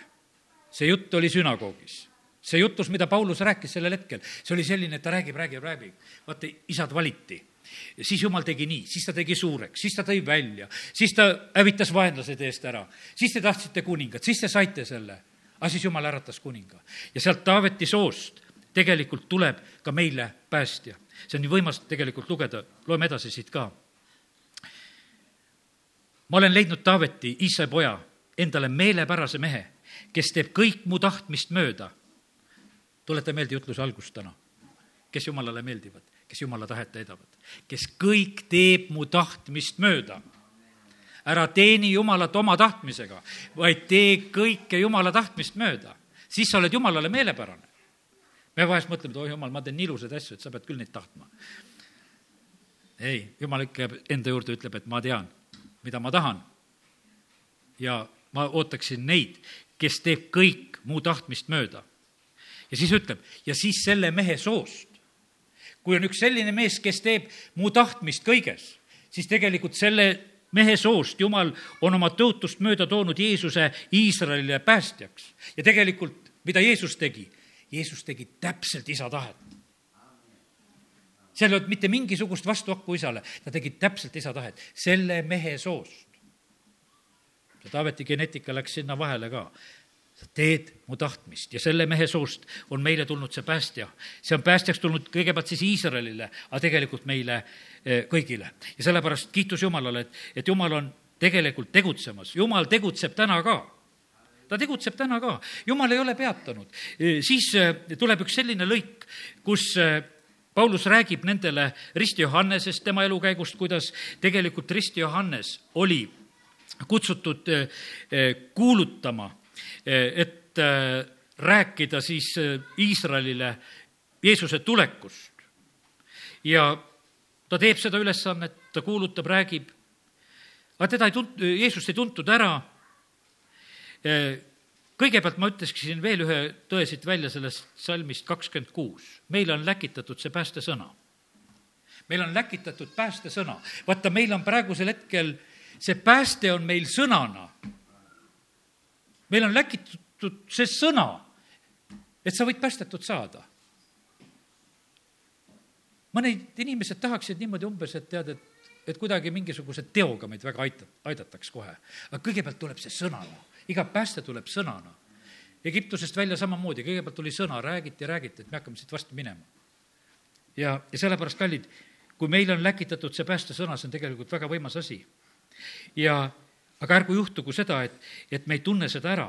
see jutt oli sünagoogis see jutus, mida Paulus rääkis sellel hetkel, see oli selline, et ta räägib, räägib, räägib. vaata, isad valiti siis jumal tegi nii, siis ta tegi suureks, siis ta tõi välja, siis ta hävitas vaenlased eest ära, siis te tahtsite kuningat, siis te saite selle. aga siis jumal äratas kuninga. Ja sealt Taaveti soost tegelikult tuleb ka meile päästja. see on nii võimas tegelikult lugeda, loeme edasi siit ka. ma olen leidnud Taaveti, Iisai poja, endale meelepärase mehe, kes teeb kõik mu tahtmist mööda. tuleta meelde jutluse algust täna, kes Jumalale meeldivad kes Jumala tahet täidavad, kes kõik teeb mu tahtmist mööda. ära teeni Jumalat oma tahtmisega, vaid tee kõike Jumala tahtmist mööda, siis sa oled Jumalale meelepärane. me vahest mõtleme, et oi jumal, ma teen nii ilusaid asju, et sa pead küll neid tahtma. ei, Jumal ikka jääb enda juurde, ütleb, et ma tean, mida ma tahan. ja ma ootaksin neid, kes teeb kõik mu tahtmist mööda. ja siis ütleb, ja siis selle mehe soost kui on üks selline mees, kes teeb mu tahtmist kõiges, siis tegelikult selle mehe soost Jumal on oma tõotust mööda toonud Jeesuse Iisraelile päästjaks. ja tegelikult, mida Jeesus tegi? Jeesus tegi täpselt isa tahet. seal ei olnud mitte mingisugust vastuhakku isale, ta tegi täpselt isa tahet, selle mehe soost. see Taaveti geneetika läks sinna vahele ka sa teed mu tahtmist ja selle mehe suust on meile tulnud see päästja. see on päästjaks tulnud kõigepealt siis Iisraelile, aga tegelikult meile eh, kõigile. ja sellepärast kiitus Jumalale, et, et Jumal on tegelikult tegutsemas, Jumal tegutseb täna ka ta tegutseb täna ka, Jumal ei ole peatanud. Eh, siis eh, tuleb üks selline lõik, kus Paulus räägib nendele Risti Johannesest, tema elukäigust, kuidas tegelikult Risti Johannes oli kutsutud kuulutama et äh, rääkida siis äh, Iisraelile Jeesuse tulekust. ja ta teeb seda ülesannet, ta kuulutab, räägib, aga teda ei tunt-, Jeesust ei tuntud ära. Kõigepealt ma ütleksin veel ühe tõe siit välja sellest salmist kakskümmend kuus. meile on läkitatud see päästesõna. meil on läkitatud päästesõna. vaata, meil on praegusel hetkel, see pääste on meil sõnana meil on läkitud see sõna, et sa võid päästetud saada. mõned inimesed tahaksid niimoodi umbes, et tead, et, et kuidagi mingisuguse teoga meid väga aita-, aidataks kohe. aga kõigepealt tuleb see sõnana, iga pääste tuleb sõnana. Egiptusest välja samamoodi, kõigepealt tuli sõna, räägiti räägiti, et me hakkame siit vastu minema. ja, ja sellepärast, kallid, kui meil on läkitatud see päästesõna, see on tegelikult väga võimas asi. ja aga ärgu juhtugu seda, et, et me ei tunne seda ära.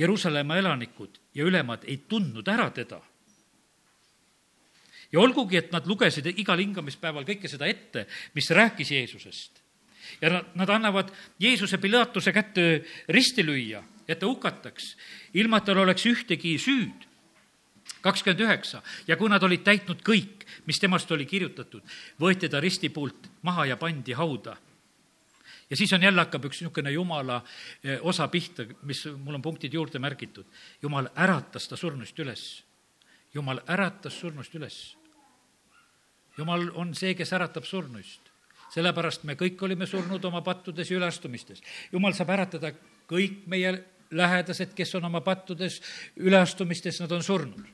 Jeruusalemma elanikud ja ülemad ei tundnud ära teda. ja olgugi, et nad lugesid igal hingamispäeval kõike seda ette, mis rääkis Jeesusest. ja nad, nad annavad Jeesuse Pilatuse kätte risti lüüa, et ta hukataks, ilma et tal oleks ühtegi süüd kakskümmend üheksa ja kui nad olid täitnud kõik, mis temast oli kirjutatud, võeti ta risti poolt maha ja pandi hauda ja siis on jälle hakkab üks niisugune jumala eh, osa pihta, mis mul on punktid juurde märgitud. jumal äratas ta surnust üles. jumal äratas surnust üles. jumal on see, kes äratab surnuist. sellepärast me kõik olime surnud oma pattudes ja üleastumistes. jumal saab äratada kõik meie lähedased, kes on oma pattudes, üleastumistes, nad on surnud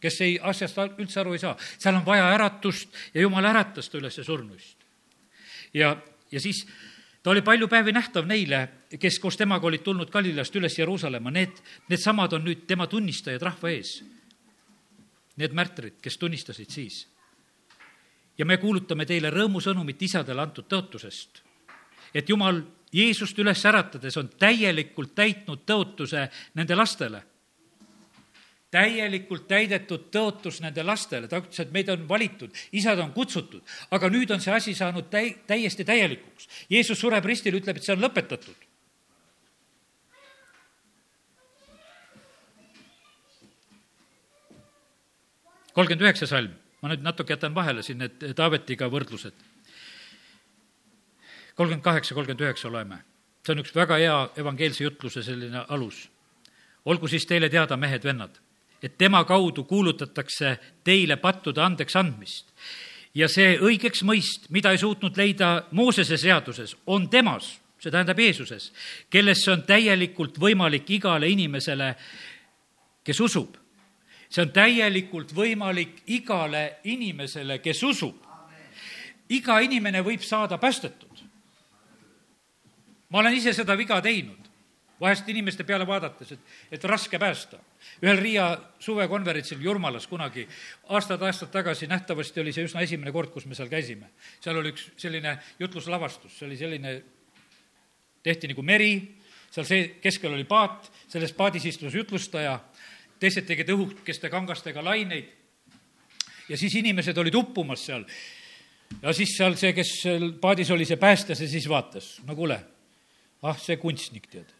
kes ei, asjast üldse aru ei saa. seal on vaja äratust ja jumal äratas ta üles surnuist. ja, ja siis ta oli palju päevi nähtav neile, kes koos temaga olid tulnud Galilast üles Jeruusalemma, need, needsamad on nüüd tema tunnistajad rahva ees. Need märtrid, kes tunnistasid siis. ja me kuulutame teile rõõmusõnumit isadele antud tõotusest, et Jumal Jeesust üles äratades on täielikult täitnud tõotuse nende lastele täielikult täidetud tõotus nende lastele, ta ütles, et meid on valitud, isad on kutsutud, aga nüüd on see asi saanud täi-, täiesti täielikuks. Jeesus sureb ristil, ütleb, et see on lõpetatud. kolmkümmend üheksa salm, ma nüüd natuke jätan vahele siin need Taavetiga võrdlused. kolmkümmend kaheksa, kolmkümmend üheksa loeme, see on üks väga hea evangeelse jutluse selline alus olgu siis teile teada, mehed-vennad, et tema kaudu kuulutatakse teile pattude andeks andmist. ja see õigeks mõist, mida ei suutnud leida Moosese seaduses, on temas, see tähendab Jeesuses, kellesse on täielikult võimalik igale inimesele, kes usub. see on täielikult võimalik igale inimesele, kes usub. iga inimene võib saada päästetud. ma olen ise seda viga teinud vahest inimeste peale vaadates, et, et raske päästa. ühel Riia suvekonverentsil Jurmalas kunagi, aastad-aastad tagasi, nähtavasti oli see üsna esimene kord, kus me seal käisime. seal oli üks selline jutluslavastus, see oli selline, tehti nagu meri, seal see, keskel oli paat, selles paadis istus jutlustaja, teised tegid õhukeste kangastega laineid ja siis inimesed olid uppumas seal. ja siis seal see, kes paadis oli, see päästja, see siis vaatas, no kuule, ah, see kunstnik, tead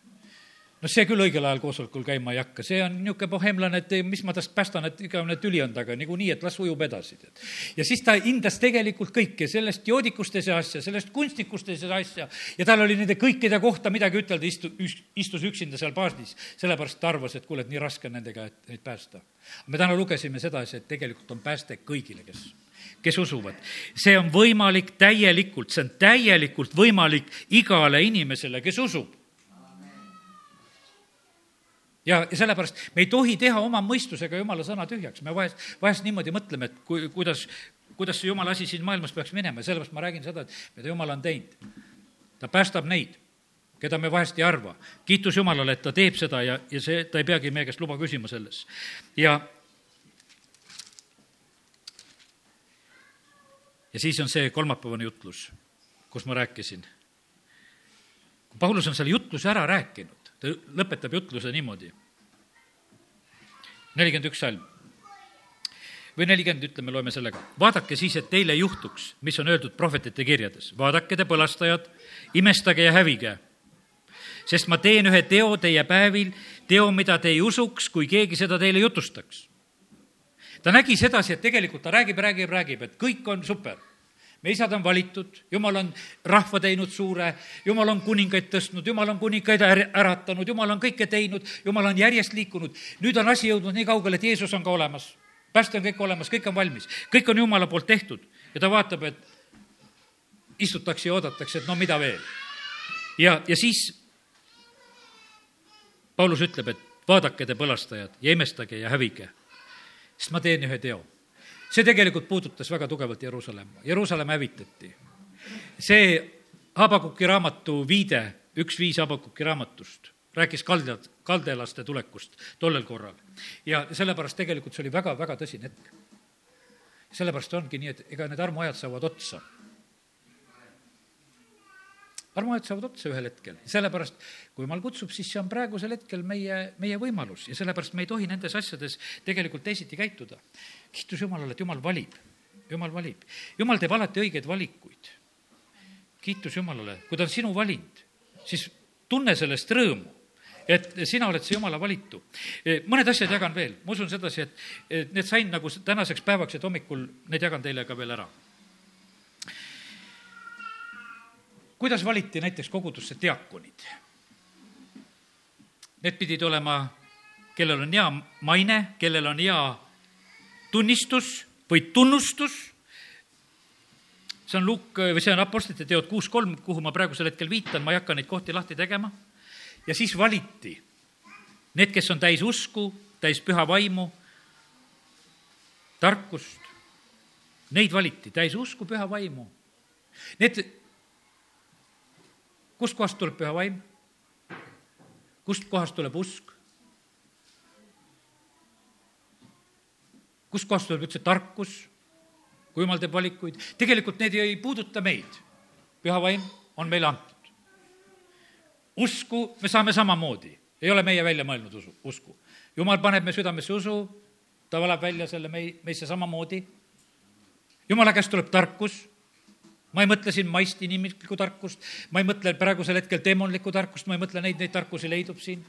no see küll õigel ajal koosolekul käima ei hakka, see on niisugune bohemlane, et mis ma tast päästan, et igavene tüli on taga. Niikuinii, et las ujub edasi, ja siis ta hindas tegelikult kõike, sellest joodikust ei saa asja, sellest kunstnikust ei saa asja. Ja tal oli nende kõikide kohta midagi ütelda, istu-, istus üksinda seal paadis, sellepärast ta arvas, et kuule, et nii raske on nendega, et neid päästa. me täna lugesime sedasi, et tegelikult on pääste kõigile, kes kes usuvad. see on võimalik täielikult, see on täielikult võimalik igale inimesele, kes usub ja, sellepärast me ei tohi teha oma mõistusega jumala sõna tühjaks, me vahest, vahest niimoodi mõtleme, et kui, kuidas, kuidas see jumala asi siin maailmas peaks minema ja sellepärast ma räägin seda, et mida jumal on teinud. ta päästab neid, keda me vahest ei arva. kiitus Jumalale, et ta teeb seda ja, ja see, ta ei peagi meie käest luba küsima selles. ja ja siis on see kolmapäevane jutlus, kus ma rääkisin. Paulus on selle jutluse ära rääkinud ta lõpetab jutluse niimoodi. nelikümmend üks salm või nelikümmend, ütleme, loeme sellega. vaadake siis, et teile ei juhtuks, mis on öeldud prohvetite kirjades. vaadake te, põlastajad, imestage ja hävige. sest ma teen ühe teo teie päevil, teo, mida te ei usuks, kui keegi seda teile jutustaks. ta nägi sedasi, et tegelikult ta räägib, räägib, räägib, et kõik on super me isad on valitud, jumal on rahva teinud suure, jumal on kuningaid tõstnud, jumal on kuningaid äratanud, jumal on kõike teinud, jumal on järjest liikunud. nüüd on asi jõudnud nii kaugele, et Jeesus on ka olemas. pääste on kõik olemas, kõik on valmis, kõik on jumala poolt tehtud. Ja ta vaatab, et istutakse ja oodatakse, et no mida veel. ja, ja siis Paulus ütleb, et vaadake te põlastajad ja imestage ja hävige, sest ma teen ühe teo see tegelikult puudutas väga tugevalt Jeruusalemma, Jeruusalemm hävitati. see Habakuki raamatu viide, üks viis Habakuki raamatust, rääkis kaldjad, kaldelaste tulekust tollel korral. ja sellepärast tegelikult see oli väga-väga tõsine hetk. sellepärast ongi nii, et ega need armuajad saavad otsa armuajad saavad otsa ühel hetkel, sellepärast kui jumal kutsub, siis see on praegusel hetkel meie, meie võimalus ja sellepärast me ei tohi nendes asjades tegelikult teisiti käituda. kiitus Jumalale, et Jumal valib, Jumal valib. Jumal teeb alati õigeid valikuid. kiitus Jumalale, kui ta on sinu valinud, siis tunne sellest rõõmu et sina oled see jumala valitu. mõned asjad jagan veel, ma usun sedasi, et, et need sain nagu tänaseks päevaks, et hommikul need jagan teile ka veel ära kuidas valiti näiteks kogudusse diaakonid? Need pidid olema, kellel on hea maine, kellel on hea tunnistus või tunnustus. see on Luk- või see on Apostlite teod kuus kolm, kuhu ma praegusel hetkel viitan, ma ei hakka neid kohti lahti tegema. ja siis valiti need, kes on täis usku, täis püha vaimu, tarkust. Neid valiti, täis usku, püha vaimu. Need kustkohast tuleb püha vaim? kustkohast tuleb usk? kustkohast tuleb üldse tarkus, kui jumal teeb valikuid? tegelikult need ei puuduta meid. püha vaim on meile antud. usku me saame samamoodi, ei ole meie välja mõelnud usu, usku. jumal paneb me südamesse usu, ta valab välja selle mei-, meisse samamoodi. jumala käest tuleb tarkus ma ei mõtle siin maist inimlikku tarkust, ma ei mõtle praegusel hetkel teemonlikku tarkust, ma ei mõtle neid, neid tarkusi leidub siin.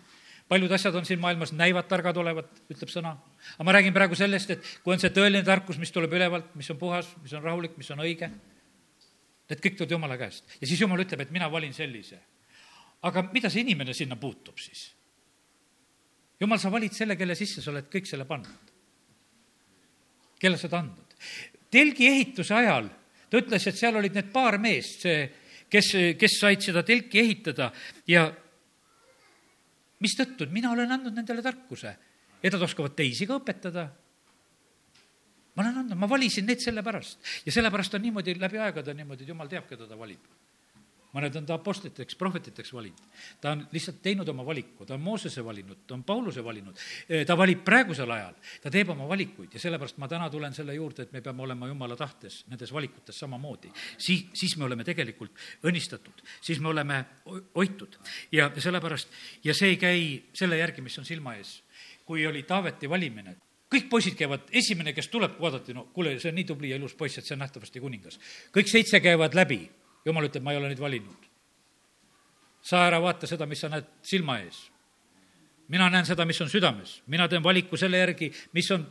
paljud asjad on siin maailmas, näivad targad olevat, ütleb sõna. aga ma räägin praegu sellest, et kui on see tõeline tarkus, mis tuleb ülevalt, mis on puhas, mis on rahulik, mis on õige, need kõik tulevad Jumala käest. ja siis Jumal ütleb, et mina valin sellise. aga mida see inimene sinna puutub siis? jumal, sa valid selle, kelle sisse sa oled kõik selle pannud. kelle sa oled andnud. telgi ehituse ajal ta ütles, et seal olid need paar meest, see, kes, kes said seda telki ehitada. Ja mistõttu, mina olen andnud nendele tarkuse, et nad oskavad teisi ka õpetada. Ma olen andnud, ma valisin need sellepärast ja sellepärast on niimoodi läbi aegade niimoodi, et jumal teab, keda ta valib mõned on ta apostliteks, prohvetiteks valinud. ta on lihtsalt teinud oma valiku, ta on Moosese valinud, ta on Pauluse valinud, ta valib praegusel ajal, ta teeb oma valikuid ja sellepärast ma täna tulen selle juurde, et me peame olema jumala tahtes nendes valikutes samamoodi. siis, siis me oleme tegelikult õnnistatud, siis me oleme hoitud ja sellepärast, ja see ei käi selle järgi, mis on silma ees. kui oli Taaveti valimine, kõik poisid käivad, esimene, kes tuleb, vaadati, no kuule, see on nii tubli ja ilus poiss, et see on nähtavasti kuningas. kõik seitse käivad läbi jumal ütleb, ma ei ole neid valinud. sa ära vaata seda, mis sa näed silma ees. mina näen seda, mis on südames, mina teen valiku selle järgi, mis on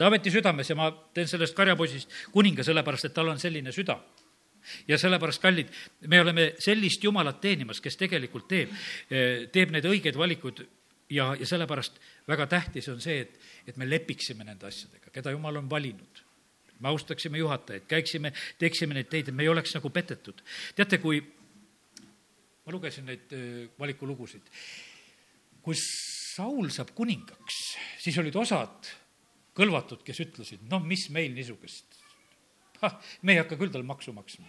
Taaveti südames ja ma teen sellest karjapoisist kuninga, sellepärast et tal on selline süda ja sellepärast, kallid, me oleme sellist Jumalat teenimas, kes tegelikult teeb, teeb need õiged valikud ja, ja sellepärast väga tähtis on see, et, et me lepiksime nende asjadega, keda Jumal on valinud me austaksime juhatajaid, käiksime, teeksime neid teid, et me ei oleks nagu petetud. teate, kui ma lugesin neid äh, valikulugusid, kui Saul saab kuningaks, siis olid osad kõlvatud, kes ütlesid, noh, mis meil niisugust, me ei hakka küll tal maksu maksma.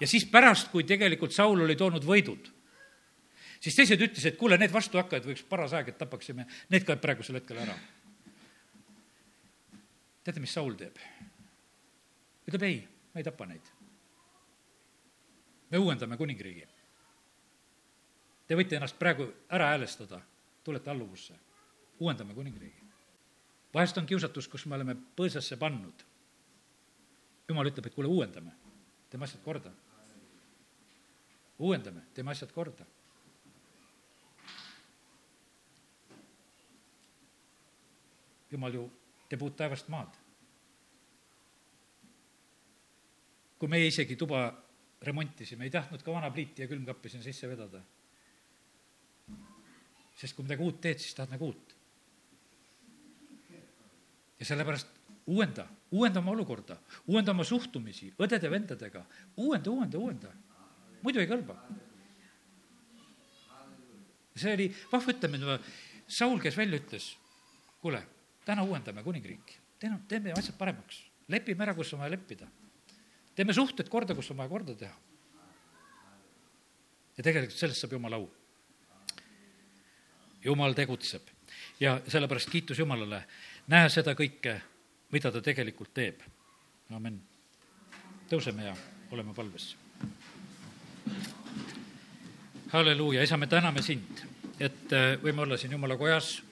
ja siis pärast, kui tegelikult Saul oli toonud võidud, siis teised ütlesid, et kuule, need vastuhakkajad võiks paras aeg, et tapaksime need ka praegusel hetkel ära teate, mis Saul teeb? ütleb ei, ma ei tapa neid. me uuendame kuningriigi. Te võite ennast praegu ära häälestada, tulete alluvusse, uuendame kuningriigi. vahest on kiusatus, kus me oleme põõsasse pannud. jumal ütleb, et kuule, uuendame, teeme asjad korda. uuendame, teeme asjad korda jumal ju teeb uut taevast maad. kui meie isegi tuba remontisime, ei tahtnud ka vana pliiti ja külmkappi sinna sisse vedada. sest kui midagi uut teed, siis tahad nagu uut. ja sellepärast uuenda, uuenda oma olukorda, uuenda oma suhtumisi õdede-vendadega, uuenda, uuenda, uuenda. muidu ei kõlba. see oli vahva ütlemine, Saul, kes välja ütles, kuule täna uuendame kuningriiki, teeme, asjad paremaks, lepime ära, kus on vaja leppida. teeme suhted korda, kus on vaja korda teha. ja tegelikult sellest saab Jumala au. Jumal tegutseb ja sellepärast kiitus Jumalale, näe seda kõike, mida ta tegelikult teeb. amin. tõuseme ja oleme palves. halleluuja, isa, me täname sind, et äh, võime olla siin Jumala kojas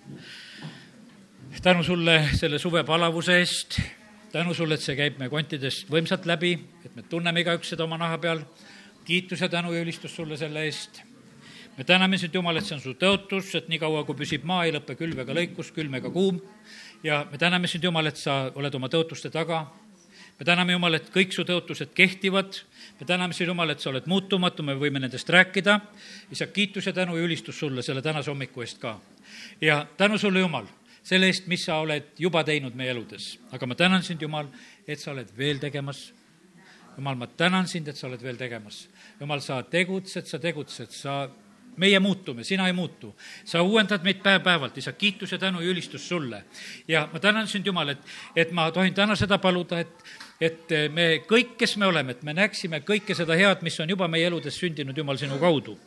tänu sulle selle suve palavuse eest, tänu sulle, et see käib meie kontidest võimsalt läbi, et me tunneme igaüks seda oma naha peal. kiitus ja tänu ja ülistus sulle selle eest. me täname sind, Jumal, et see on su tõotus, et niikaua, kui püsib maa, ei lõpe külv ega lõikus, külm ega kuum. ja me täname sind, Jumal, et sa oled oma tõotuste taga. me täname, Jumal, et kõik su tõotused kehtivad. me täname sind, Jumal, et sa oled muutumatu, me võime nendest rääkida. isa, kiitus ja tänu ja ülistus sulle selle tänase hommiku eest ka. ja tänu sulle, Jumal selle eest, mis sa oled juba teinud meie eludes. aga ma tänan sind, Jumal, et sa oled veel tegemas. Jumal, ma tänan sind, et sa oled veel tegemas. Jumal, sa tegutsed, sa tegutsed, sa meie muutume, sina ei muutu. sa uuendad meid päev-päevalt, isa, kiitus ja tänu ja ülistus sulle. ja ma tänan sind, Jumal, et, et ma tohin täna seda paluda, et, et me kõik, kes me oleme, et me näeksime kõike seda head, mis on juba meie eludes sündinud, Jumal, sinu kaudu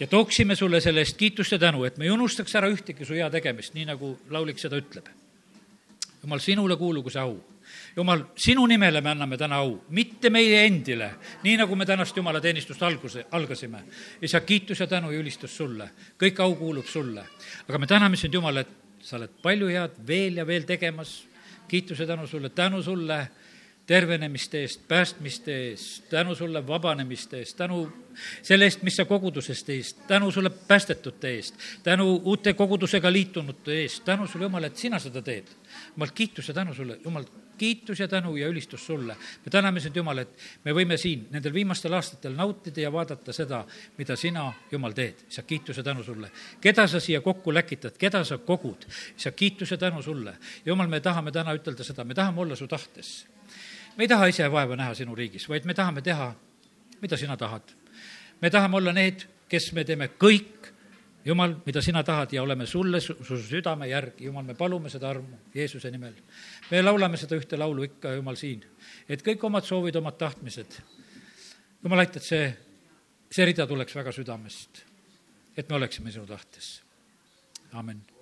ja tooksime sulle selle eest kiitust ja tänu, et me ei unustaks ära ühtegi su hea tegemist, nii nagu laulik seda ütleb. jumal, sinule kuulugu see au. jumal, sinu nimele me anname täna au, mitte meie endile, nii nagu me tänast jumala teenistust alguse, algasime. isa, kiitus ja tänu ja ülistus sulle, kõik au kuulub sulle. aga me täname sind, Jumal, et sa oled palju head veel ja veel tegemas, kiitus ja tänu sulle, tänu sulle tervenemiste eest, päästmiste eest, tänu sulle vabanemiste eest, tänu selle eest, mis sa kogudusest eest, tänu sulle päästetute eest, tänu uute kogudusega liitunute eest, tänu sulle, Jumal, et sina seda teed. Jumal, kiitus ja tänu sulle, Jumal, kiitus ja tänu ja ülistus sulle. me täname sind, Jumal, et me võime siin nendel viimastel aastatel nautida ja vaadata seda, mida sina, Jumal, teed. isa, kiitus ja tänu sulle. keda sa siia kokku läkitad, keda sa kogud, isa, kiitus ja tänu sulle. Jumal, me tahame täna ütelda seda, me tahame olla su tahtes. Me ei taha ise vaeva näha sinu riigis, vaid me tahame teha, mida sina tahad. me tahame olla need, kes me teeme kõik jumal, mida sina tahad ja oleme sulle, su südame järgi, jumal, me palume seda armu Jeesuse nimel. me laulame seda ühte laulu ikka, jumal, siin, et kõik omad soovid, omad tahtmised, jumal, aita, et see, see rida tuleks väga südamest, et me oleksime sinu tahtes. amin